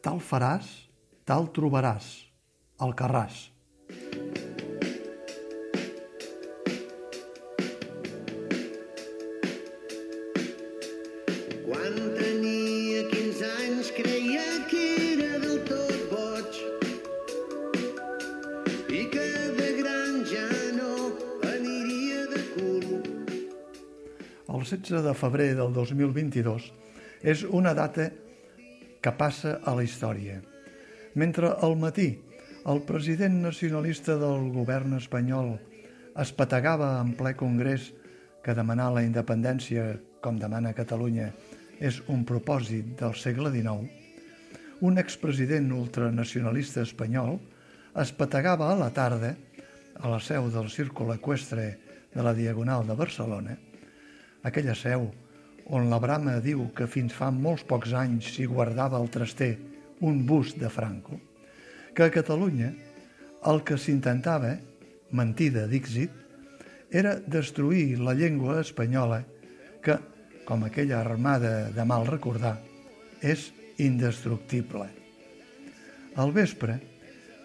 tal faràs, tal trobaràs, al Carràs. Quan tenia 15 anys creia que era del tot boig i que de gran ja no aniria de cul. El 16 de febrer del 2022 és una data que passa a la història. Mentre al matí el president nacionalista del govern espanyol es pategava en ple congrés que demanar la independència, com demana Catalunya, és un propòsit del segle XIX, un expresident ultranacionalista espanyol es pategava a la tarda a la seu del Círcul Equestre de la Diagonal de Barcelona, aquella seu on la Brama diu que fins fa molts pocs anys s'hi guardava el traster un bust de Franco, que a Catalunya el que s'intentava, mentida d'Ixit, era destruir la llengua espanyola que, com aquella armada de mal recordar, és indestructible. Al vespre,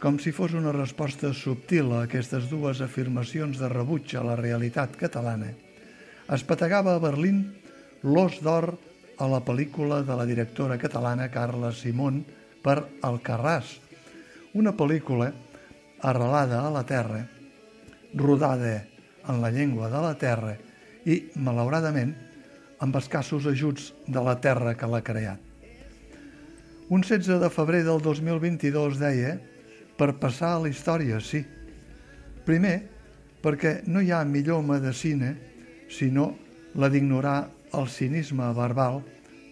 com si fos una resposta subtil a aquestes dues afirmacions de rebuig a la realitat catalana, es pategava a Berlín l'os d'or a la pel·lícula de la directora catalana Carla Simón per Alcarràs, una pel·lícula arrelada a la terra, rodada en la llengua de la terra i, malauradament, amb escassos ajuts de la terra que l'ha creat. Un 16 de febrer del 2022 deia per passar a la història, sí. Primer, perquè no hi ha millor medicina sinó la d'ignorar el cinisme verbal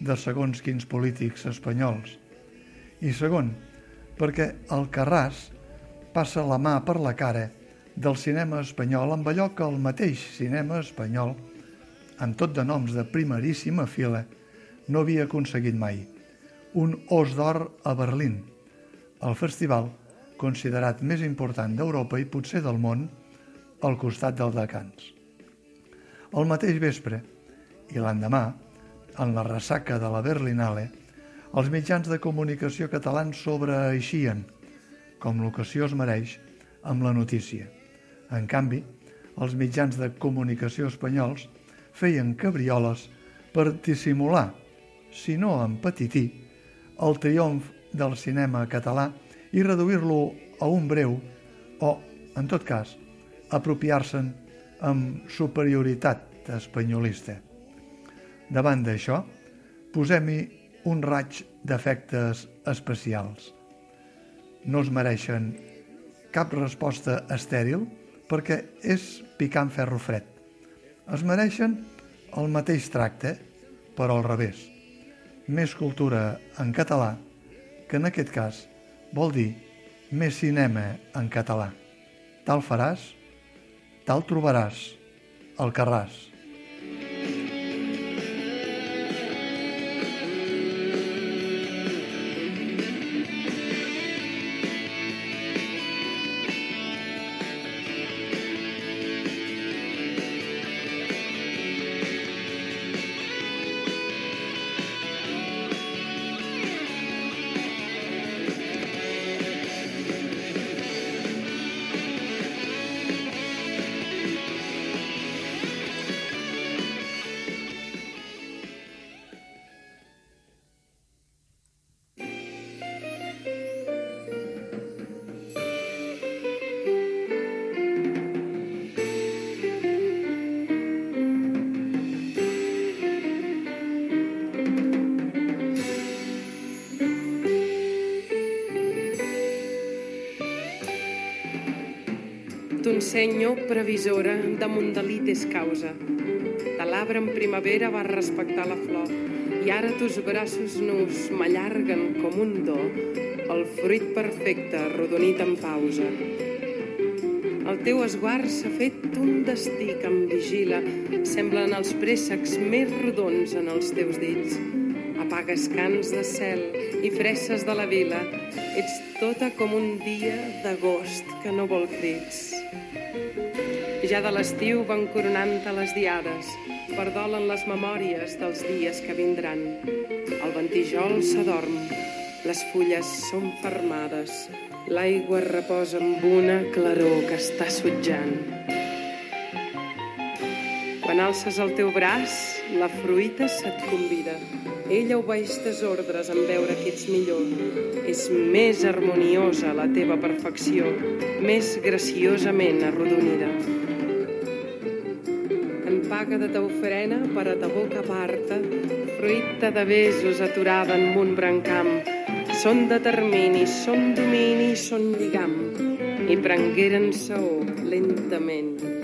de segons quins polítics espanyols. I segon, perquè el Carràs passa la mà per la cara del cinema espanyol amb allò que el mateix cinema espanyol, amb tot de noms de primeríssima fila, no havia aconseguit mai. Un os d'or a Berlín, el festival considerat més important d'Europa i potser del món, al costat del de Cans. El mateix vespre i l'endemà, en la ressaca de la Berlinale, els mitjans de comunicació catalans sobreeixien, com l'ocasió es mereix, amb la notícia. En canvi, els mitjans de comunicació espanyols feien cabrioles per dissimular, si no empetitir, el triomf del cinema català i reduir-lo a un breu o, en tot cas, apropiar-se'n amb superioritat espanyolista. Davant d'això, posem-hi un raig d'efectes especials. No es mereixen cap resposta estèril perquè és picant ferro fred. Es mereixen el mateix tracte, però al revés. Més cultura en català, que en aquest cas vol dir més cinema en català. Tal faràs, tal trobaràs, al Carràs. T'ensenyo, previsora, damunt de és causa. De l'arbre en primavera va respectar la flor i ara tus braços nus m'allarguen com un do el fruit perfecte rodonit en pausa. El teu esguard s'ha fet un destí que em vigila, semblen els préssecs més rodons en els teus dits. Apagues cants de cel i fresses de la vila, ets tota com un dia d'agost que no vol crits. Ja de l'estiu van coronant-te les diades, perdolen les memòries dels dies que vindran. El ventijol s'adorm, Les fulles són fermades, l'aigua reposa amb una claror que està sutjant. Quan alces el teu braç, la fruita se't convida. Ella obeeix tes ordres en veure que ets millor. És més harmoniosa la teva perfecció, més graciosament arrodonida. En paga de ta ofrena per a ta boca aparta, fruita de besos aturada en un brancam. Són determini, són domini, són lligam. I prengueren saó lentament